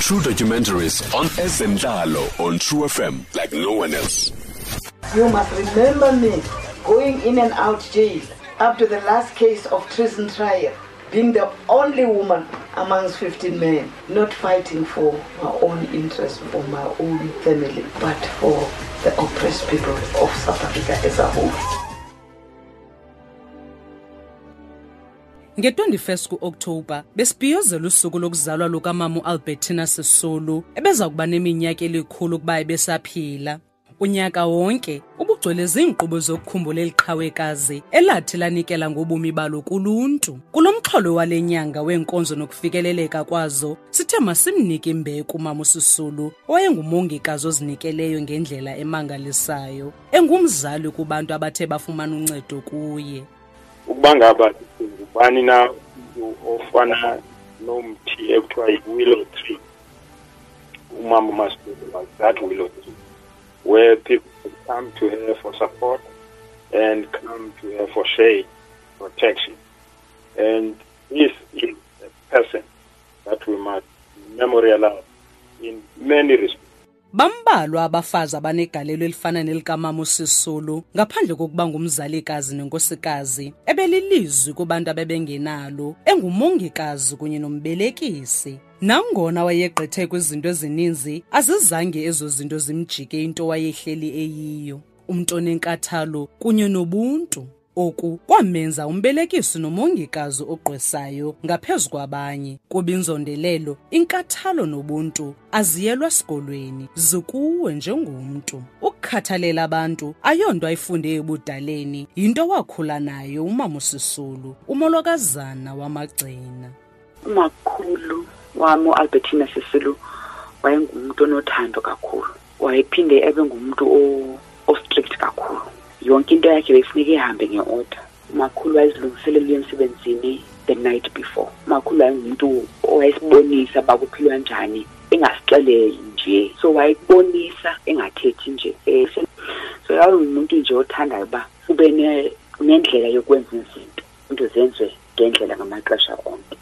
True documentaries on Ezentlalo on True FM like no one else. You must remember me going in and out jail up to the last case of treason trial, being the only woman amongst 15 men, not fighting for my own interest, for my own family, but for the oppressed people of South Africa as a whole. Nge-21 ku-okthobha besibhiyozela usuku lokuzalwa lukamama ualbertina sisulu ebeza kuba neminyaka elikhulu ukuba ebesaphila. Unyaka wonke ubugcwele ziinkqubo zokukhumbula eli qhawekazi elathi lanikela ngobomi balo kuluntu. Kulo mxholo wale nyanga weenkonzo nokufikeleleka kwazo sithe masimnike imbeko umama usisulu owayengumongikazi ozinikeleyo ngendlela emangalisayo engumzali kubantu abathe bafumana uncedo kuye ukuba ngaba na ofana nomthi ekuthiwa yi-willow tree umama was that willow tree where people come to her for support and come to her for shade, protection. And this is a person that we must memorialize in many respects. Bambalwa abafazi abanegalelo elifana nelikamama usisulu ngaphandle kokuba ngumzalikazi nenkosikazi ebelilizwi kubantu abebengenalo engumongikazi kunye nombelekisi. Nangona wayegqithe kwizinto ezininzi azizange ezo zinto zimjike into wayehleli eyiyo. Umntu onenkathalo kunye nobuntu oku kwamenza umbelekisi nomongikazi ogqwesayo ngaphezu kwabanye. Kuba inzondelelo inkathalo nobuntu aziyelwa sikolweni zikuwe njengomntu. Ukukhathalela abantu ayonto ayifunde ebudaleni yinto wakhula nayo umama usisulu umolokazana wamagcina. Umakhulu wami ualbertina sisulu wayengumntu onothando kakhulu. Wayephinde ebe ngumntu yonke into yakhe beyifuneka ihambe nge-order. Umakhulu wayezilungiselela uya emsebenzini the night before. Umakhulu wayengumntu owayesibonisa uba kuphilwa njani engasixeleli nje. So wayekubonisa engathethi nje. Um so yayingumuntu nje othandayo uba ube ne- nendlela yokwenza izinto. Into zenziwe ngendlela ngamaxesha onke.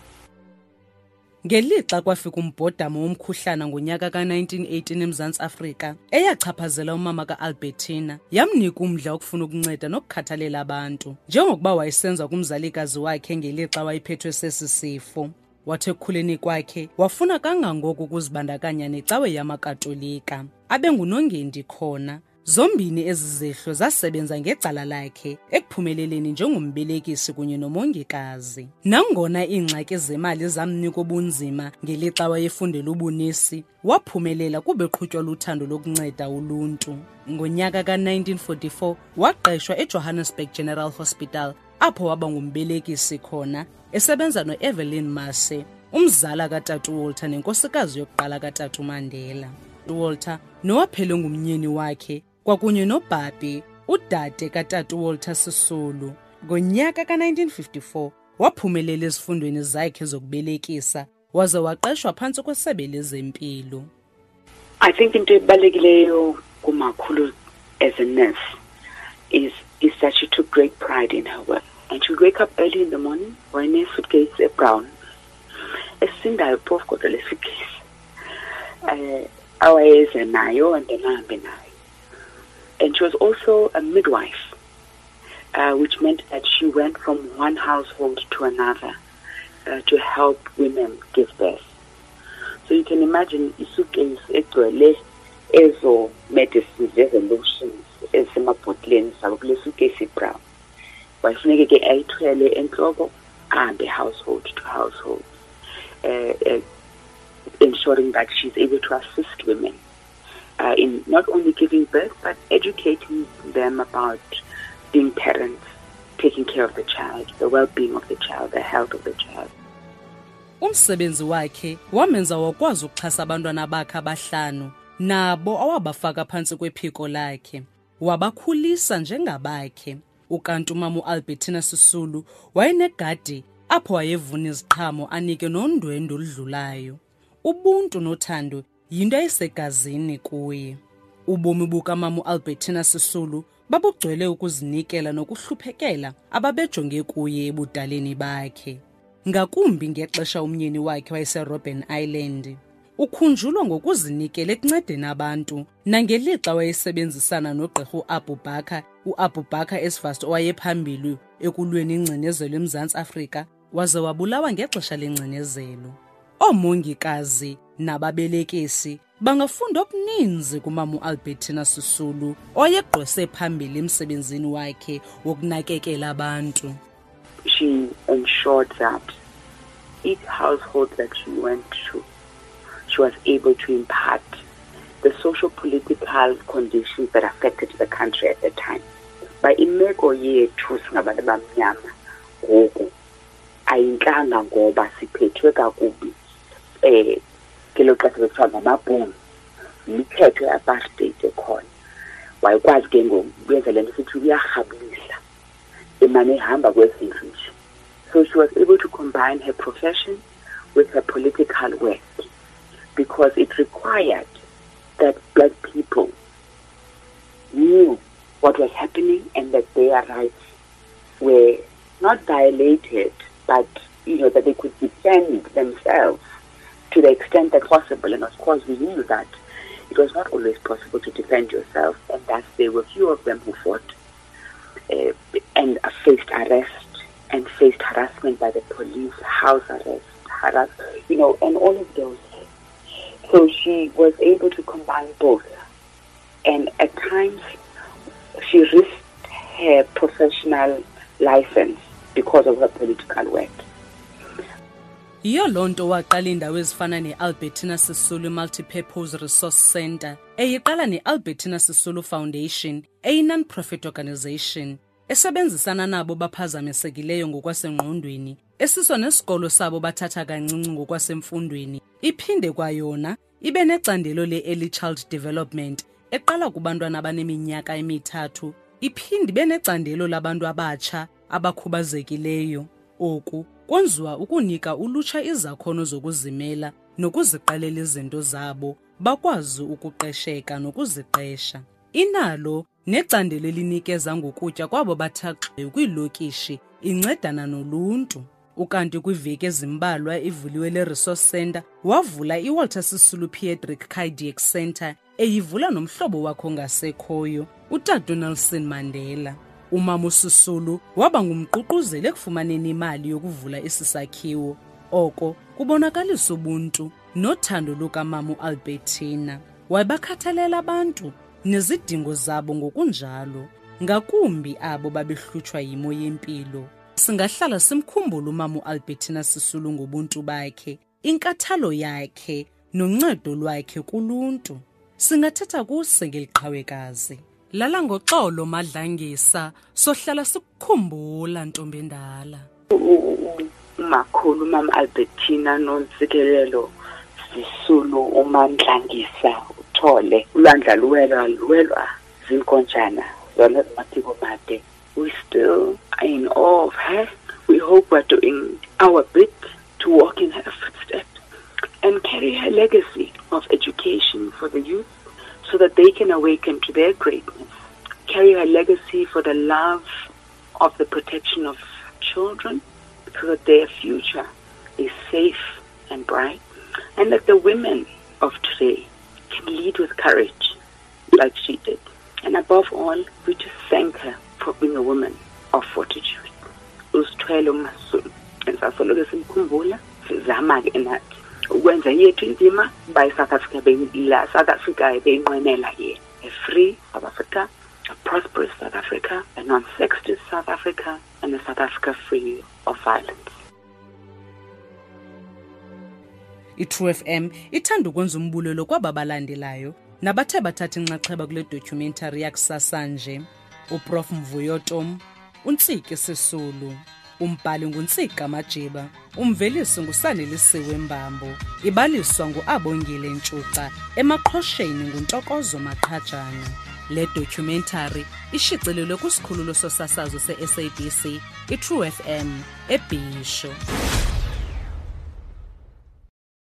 Ngelixa kwafika umbhodamo womkhuhlana ngonyaka ka-1918 emzantsi afrika eyachaphazela umama ka-albertina. Yamnika umdla wokufuna ukunceda nokukhathalela abantu njengokuba wayesenza kumzalikazi wakhe ngelixa wayephethwe sesi sifo. Wathi ekukhuleni kwakhe wafuna kangangoko ukuzibandakanya necawe yamakatolika. Abe ngunongendi khona zombini ezi zehlo zasebenza ngecala lakhe ekuphumeleleni njengombelekisi kunye nomongikazi. Nangona iingxaki zemali zamnika ubunzima ngelixa wayefundela ubunisi waphumelela kuba eqhutywa luthando lokunceda uluntu. Ngonyaka ka-1944 waqeshwa ejohannesburg general hospital apho waba ngumbelekisi khona esebenza no-evelyn mase umzala katatu walter nenkosikazi yokuqala katatu mandela. Walter nowaphele ngumnyeni wakhe kwakunye nobhabhi udade katatu walter sisulu ngonyaka ka-1954 waphumelela ezifundweni zakhe zokubelekisa waze waqeshwa phantsi kwesebe lezempilo I think into ebalulekileyo kumakhulu as a nurse is is that she took great pride in her work. And she wake up early in the morning a suitcase brown. Esindayo phofu kodwa le suitcase. um awayeze nayo and then ahambe nayo. And she was also a midwife. Uh, which meant that she went from one household to another uh, to help women give birth. So you can imagine isuitcase egcwele ezo medicines ezo lotions ezisemabhotileni zabo kule suitcase ibrown wayefuneke ke ayithwele entloko ahambe household to household uh, uh, ensuring that she's able to assist women uh, in not only giving birth but educating them about being parents taking care of the child the well-being of the child the health of the child. Umsebenzi wakhe wamenza wakwazi ukuxhasa abantwana bakhe abahlanu nabo awabafaka phantsi kwephiko lakhe. Wabakhulisa njengabakhe. Ukanti umama ualbertina sisulu wayenegadi apho wayevuna iziqhamo anike nondwendwe oludlulayo. Ubuntu nothando yinto eyisegazini kuye. Ubomi bukamama ualbertina sisulu babugcwele ukuzinikela nokuhluphekela ababejonge kuye ebudaleni bakhe. Ngakumbi ngexesha umyeni wakhe wayeserobben island ukhunjulwa ngokuzinikela ekuncedeni abantu nangelixa wayesebenzisana nogqirha uAbu Bakar uAbu Bakar Esfast owayephambili ekulweni ingcinezelo eMzantsi Afrika waze wabulawa ngexesha lengcinezelo. Oomongikazi nababelekisi bangafunda kumama uAlbertina Sisulu oyegqwese phambili emsebenzini wakhe wokunakekela abantu she ensured that each household that she went to, she was able to impart the social political conditions that affected the country at the time. By imeko yethu singabantu abamnyama ngoku ayintlanga ngoba siphethwe kakubi eh ye-apartheid ekhona wayekwazi ke ngoku uyenza le nto emane ehamba kwezindlu nje. So she was able to combine her profession with her political work because it required that black people knew what was happening and that their rights were not violated, but you know that they could defend themselves to the extent that possible. And of course, we knew that it was not always possible to defend yourself, and thus there were few of them who fought uh, and faced arrest and faced harassment by the police, house arrest, harass, you know, and all of those. So she was able to combine both. And at times, she risked her professional license because of her political work. Yiyo loo nto waqala iindawo ezifana ne-albertina sisulu multipurpose resource center eyiqala ne-albertina sisulu foundation eyi-non-profit organization esebenzisana nabo baphazamisekileyo ngokwasengqondweni esiso nesikolo sabo bathatha kancinci ngokwasemfundweni. Iphinde kwayona ibe necandelo le-early child development eqala kubantwana abaneminyaka emithathu. Iphinde ibe necandelo labantu abatsha abakhubazekileyo. Oku kwenziwa ukunika ulutsha izakhono zokuzimela nokuziqalela izinto zabo bakwazi ukuqesheka nokuziqesha. Inalo necandelo elinikeza ngokutya kwabo bathaxwe kwiilokishi incedana noluntu. Ukanti kwiiveki ezimbalwa ivuliwe le resource center wavula iwalter sisulu pediatric cardiac center eyivula nomhlobo wakho ngasekhoyo utata nelson mandela umama usisulu waba ngumququzeli ekufumaneni imali yokuvula esi sakhiwo oko kubonakalisa ubuntu nothando lukamama ualbertina wayebakhathalela abantu nezidingo zabo ngokunjalo ngakumbi abo babehlutshwa yimo yempilo. Singahlala simkhumbula umama ualbertina sisulu ngobuntu bakhe inkathalo yakhe noncedo lwakhe kuluntu. Singathetha kuse ngeliqhawekazi lala ngoxolo madlangisa. Sohlala sikukhumbula ntombi endala. Umakhulu albertina sisulu umandlangisa uthole. Ulwandla luwelwa luwelwa zinkonjana zona made we still are in awe of her. We hope we're doing our bit to walk in her footsteps and carry her legacy of education for the youth so that they can awaken to their greatness carry her legacy for the love of the protection of children that their future is safe and bright, and that the women of today can lead with courage like she did. And above all, we just thank her for being a woman of fortitude. usithwele umasulu ensasoloko simkhumbula sizama ke nathi ukwenza yethu indima by south africa la south africa beyinqwenela yena africa a non-sexist south africa and a south africa free of violence. I-true fm ithanda ukwenza umbulelo kwaba balandelayo nabathe bathatha inxaxheba kule documentary yakusasa nje. Uprof. Mvuyo tom untsiki sisulu umbhali nguntsika majiba umvelisi ngusanelisiwe mbambo ibaliswa nguabongile ntshuca emaqhosheni nguntokozo maqhajana le documentary ishicilelwe kwisikhululo sosasazo se-sabc i-true fm ebhisho